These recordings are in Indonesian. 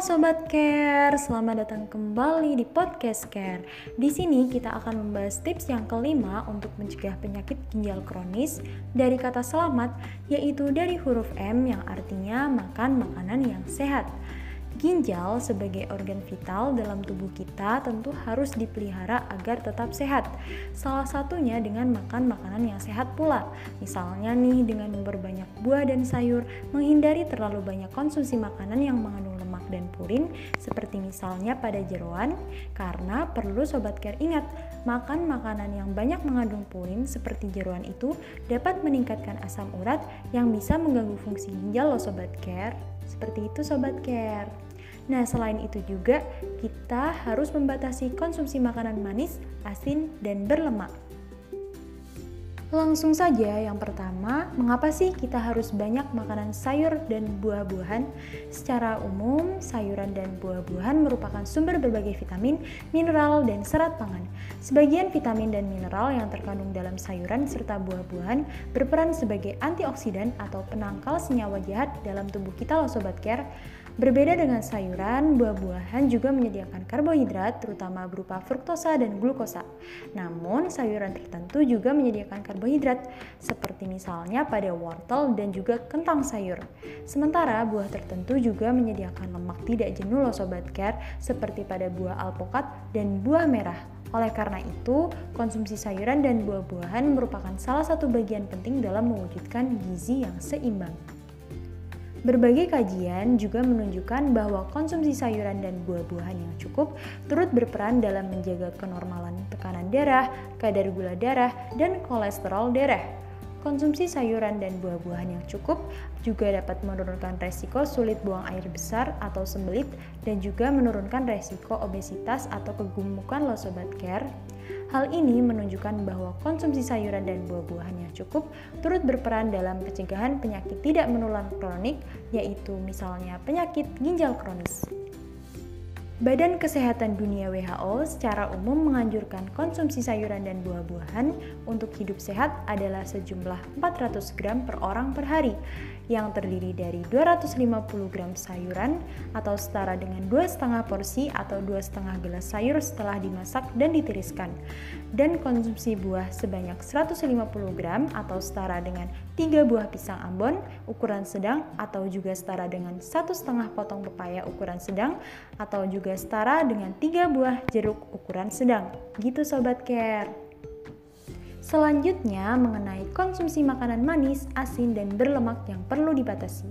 Sobat Care, selamat datang kembali di podcast Care. Di sini kita akan membahas tips yang kelima untuk mencegah penyakit ginjal kronis dari kata selamat, yaitu dari huruf M yang artinya makan makanan yang sehat. Ginjal sebagai organ vital dalam tubuh kita tentu harus dipelihara agar tetap sehat. Salah satunya dengan makan makanan yang sehat pula. Misalnya nih dengan memperbanyak buah dan sayur, menghindari terlalu banyak konsumsi makanan yang mengandung dan purin seperti misalnya pada jeroan karena perlu sobat care ingat, makan makanan yang banyak mengandung purin seperti jeroan itu dapat meningkatkan asam urat yang bisa mengganggu fungsi ginjal loh sobat care. Seperti itu sobat care. Nah, selain itu juga kita harus membatasi konsumsi makanan manis, asin, dan berlemak. Langsung saja, yang pertama, mengapa sih kita harus banyak makanan sayur dan buah-buahan? Secara umum, sayuran dan buah-buahan merupakan sumber berbagai vitamin, mineral, dan serat pangan. Sebagian vitamin dan mineral yang terkandung dalam sayuran serta buah-buahan berperan sebagai antioksidan atau penangkal senyawa jahat dalam tubuh kita loh Sobat Care. Berbeda dengan sayuran, buah-buahan juga menyediakan karbohidrat terutama berupa fruktosa dan glukosa. Namun, sayuran tertentu juga menyediakan karbohidrat seperti misalnya pada wortel dan juga kentang sayur. Sementara buah tertentu juga menyediakan lemak tidak jenuh loh sobat care seperti pada buah alpukat dan buah merah. Oleh karena itu, konsumsi sayuran dan buah-buahan merupakan salah satu bagian penting dalam mewujudkan gizi yang seimbang. Berbagai kajian juga menunjukkan bahwa konsumsi sayuran dan buah-buahan yang cukup turut berperan dalam menjaga kenormalan tekanan darah, kadar gula darah, dan kolesterol darah. Konsumsi sayuran dan buah-buahan yang cukup juga dapat menurunkan resiko sulit buang air besar atau sembelit dan juga menurunkan resiko obesitas atau kegemukan loh sobat care. Hal ini menunjukkan bahwa konsumsi sayuran dan buah-buahan yang cukup turut berperan dalam pencegahan penyakit tidak menular kronik, yaitu misalnya penyakit ginjal kronis. Badan Kesehatan Dunia WHO secara umum menganjurkan konsumsi sayuran dan buah-buahan untuk hidup sehat adalah sejumlah 400 gram per orang per hari yang terdiri dari 250 gram sayuran atau setara dengan 2,5 porsi atau 2,5 gelas sayur setelah dimasak dan ditiriskan. Dan konsumsi buah sebanyak 150 gram atau setara dengan 3 buah pisang ambon ukuran sedang atau juga setara dengan 1,5 potong pepaya ukuran sedang atau juga setara dengan 3 buah jeruk ukuran sedang. Gitu sobat care. Selanjutnya mengenai konsumsi makanan manis, asin, dan berlemak yang perlu dibatasi.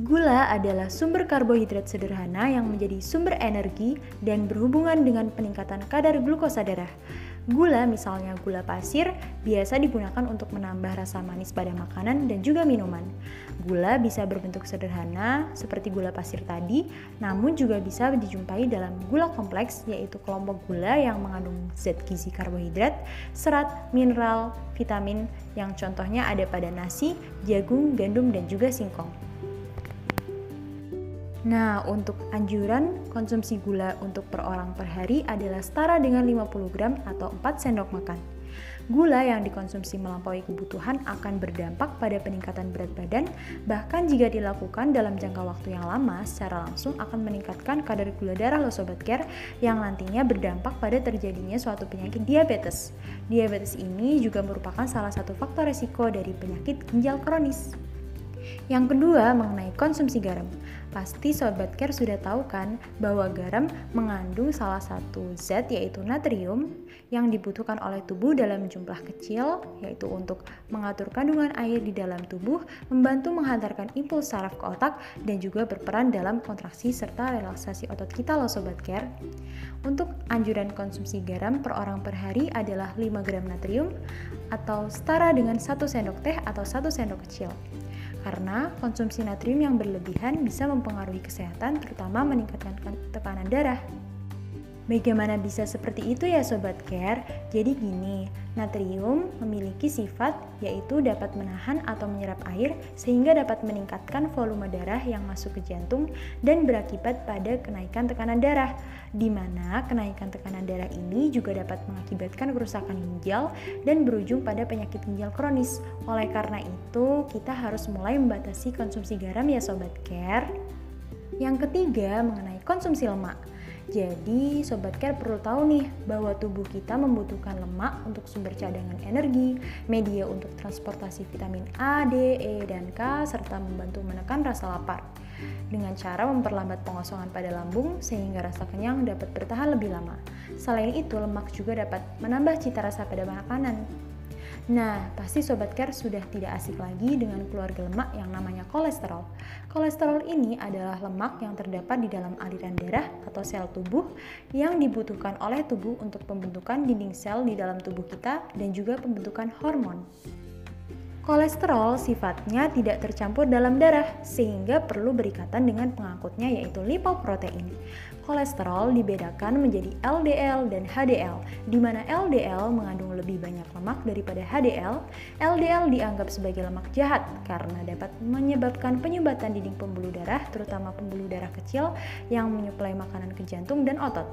Gula adalah sumber karbohidrat sederhana yang menjadi sumber energi dan berhubungan dengan peningkatan kadar glukosa darah. Gula, misalnya gula pasir, biasa digunakan untuk menambah rasa manis pada makanan dan juga minuman. Gula bisa berbentuk sederhana seperti gula pasir tadi, namun juga bisa dijumpai dalam gula kompleks yaitu kelompok gula yang mengandung zat gizi karbohidrat, serat, mineral, vitamin yang contohnya ada pada nasi, jagung, gandum, dan juga singkong. Nah, untuk anjuran konsumsi gula untuk per orang per hari adalah setara dengan 50 gram atau 4 sendok makan. Gula yang dikonsumsi melampaui kebutuhan akan berdampak pada peningkatan berat badan, bahkan jika dilakukan dalam jangka waktu yang lama, secara langsung akan meningkatkan kadar gula darah lo sobat care yang nantinya berdampak pada terjadinya suatu penyakit diabetes. Diabetes ini juga merupakan salah satu faktor resiko dari penyakit ginjal kronis. Yang kedua, mengenai konsumsi garam. Pasti Sobat Care sudah tahu kan bahwa garam mengandung salah satu zat yaitu natrium yang dibutuhkan oleh tubuh dalam jumlah kecil yaitu untuk mengatur kandungan air di dalam tubuh, membantu menghantarkan impuls saraf ke otak dan juga berperan dalam kontraksi serta relaksasi otot kita loh Sobat Care. Untuk anjuran konsumsi garam per orang per hari adalah 5 gram natrium atau setara dengan 1 sendok teh atau 1 sendok kecil karena konsumsi natrium yang berlebihan bisa mempengaruhi kesehatan, terutama meningkatkan tekanan darah. Bagaimana bisa seperti itu ya Sobat Care? Jadi gini, natrium memiliki sifat yaitu dapat menahan atau menyerap air sehingga dapat meningkatkan volume darah yang masuk ke jantung dan berakibat pada kenaikan tekanan darah. Di mana kenaikan tekanan darah ini juga dapat mengakibatkan kerusakan ginjal dan berujung pada penyakit ginjal kronis. Oleh karena itu, kita harus mulai membatasi konsumsi garam ya Sobat Care. Yang ketiga, mengenai konsumsi lemak. Jadi, Sobat Care perlu tahu nih bahwa tubuh kita membutuhkan lemak untuk sumber cadangan energi, media untuk transportasi vitamin A, D, E, dan K, serta membantu menekan rasa lapar. Dengan cara memperlambat pengosongan pada lambung sehingga rasa kenyang dapat bertahan lebih lama. Selain itu, lemak juga dapat menambah cita rasa pada makanan. Nah, pasti Sobat Care sudah tidak asik lagi dengan keluarga lemak yang namanya kolesterol. Kolesterol ini adalah lemak yang terdapat di dalam aliran darah atau sel tubuh yang dibutuhkan oleh tubuh untuk pembentukan dinding sel di dalam tubuh kita dan juga pembentukan hormon. Kolesterol sifatnya tidak tercampur dalam darah, sehingga perlu berikatan dengan pengangkutnya yaitu lipoprotein. Kolesterol dibedakan menjadi LDL dan HDL, di mana LDL mengandung lebih banyak lemak daripada HDL. LDL dianggap sebagai lemak jahat karena dapat menyebabkan penyumbatan dinding pembuluh darah, terutama pembuluh darah kecil yang menyuplai makanan ke jantung dan otot.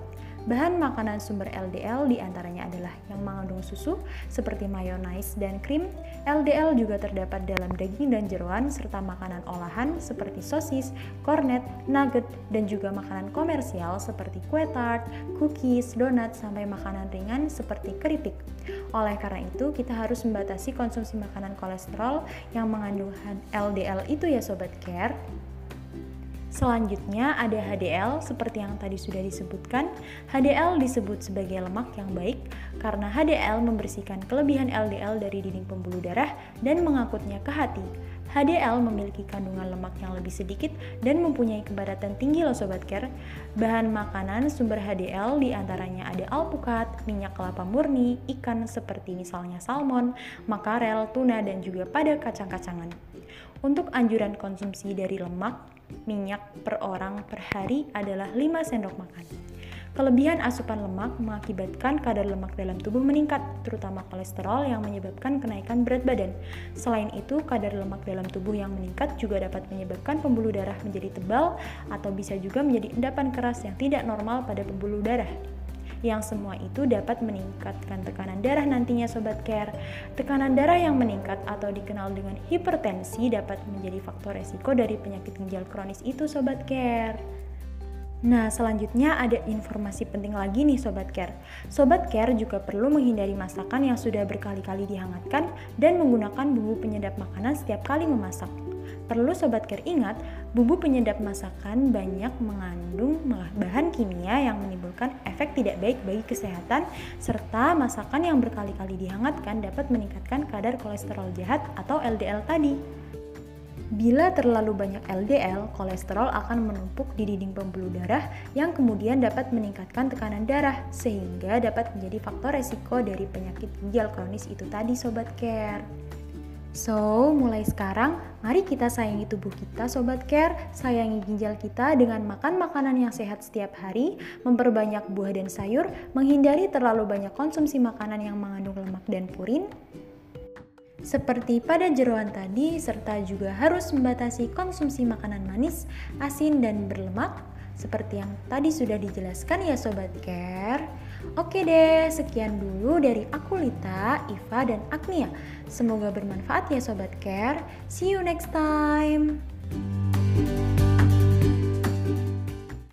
Bahan makanan sumber LDL di antaranya adalah yang mengandung susu seperti mayonaise dan krim. LDL juga terdapat dalam daging dan jeruan serta makanan olahan seperti sosis, kornet, nugget, dan juga makanan komersial seperti kue tart, cookies, donat, sampai makanan ringan seperti keripik. Oleh karena itu, kita harus membatasi konsumsi makanan kolesterol yang mengandung LDL itu ya Sobat Care. Selanjutnya ada HDL seperti yang tadi sudah disebutkan. HDL disebut sebagai lemak yang baik karena HDL membersihkan kelebihan LDL dari dinding pembuluh darah dan mengangkutnya ke hati. HDL memiliki kandungan lemak yang lebih sedikit dan mempunyai kepadatan tinggi loh Sobat Care. Bahan makanan sumber HDL di antaranya ada alpukat, minyak kelapa murni, ikan seperti misalnya salmon, makarel, tuna, dan juga pada kacang-kacangan. Untuk anjuran konsumsi dari lemak, minyak per orang per hari adalah 5 sendok makan. Kelebihan asupan lemak mengakibatkan kadar lemak dalam tubuh meningkat, terutama kolesterol yang menyebabkan kenaikan berat badan. Selain itu, kadar lemak dalam tubuh yang meningkat juga dapat menyebabkan pembuluh darah menjadi tebal atau bisa juga menjadi endapan keras yang tidak normal pada pembuluh darah yang semua itu dapat meningkatkan tekanan darah nantinya Sobat Care. Tekanan darah yang meningkat atau dikenal dengan hipertensi dapat menjadi faktor resiko dari penyakit ginjal kronis itu Sobat Care. Nah, selanjutnya ada informasi penting lagi nih Sobat Care. Sobat Care juga perlu menghindari masakan yang sudah berkali-kali dihangatkan dan menggunakan bumbu penyedap makanan setiap kali memasak. Perlu Sobat Care ingat, bumbu penyedap masakan banyak mengandung bahan kimia yang menimbulkan efek tidak baik bagi kesehatan, serta masakan yang berkali-kali dihangatkan dapat meningkatkan kadar kolesterol jahat atau LDL tadi. Bila terlalu banyak LDL, kolesterol akan menumpuk di dinding pembuluh darah yang kemudian dapat meningkatkan tekanan darah sehingga dapat menjadi faktor resiko dari penyakit ginjal kronis itu tadi Sobat Care. So, mulai sekarang, mari kita sayangi tubuh kita, Sobat Care. Sayangi ginjal kita dengan makan makanan yang sehat setiap hari, memperbanyak buah dan sayur, menghindari terlalu banyak konsumsi makanan yang mengandung lemak dan purin, seperti pada jeruan tadi, serta juga harus membatasi konsumsi makanan manis, asin, dan berlemak, seperti yang tadi sudah dijelaskan ya Sobat Care. Oke deh, sekian dulu dari aku Lita, Iva, dan Agnia. Semoga bermanfaat ya Sobat Care. See you next time.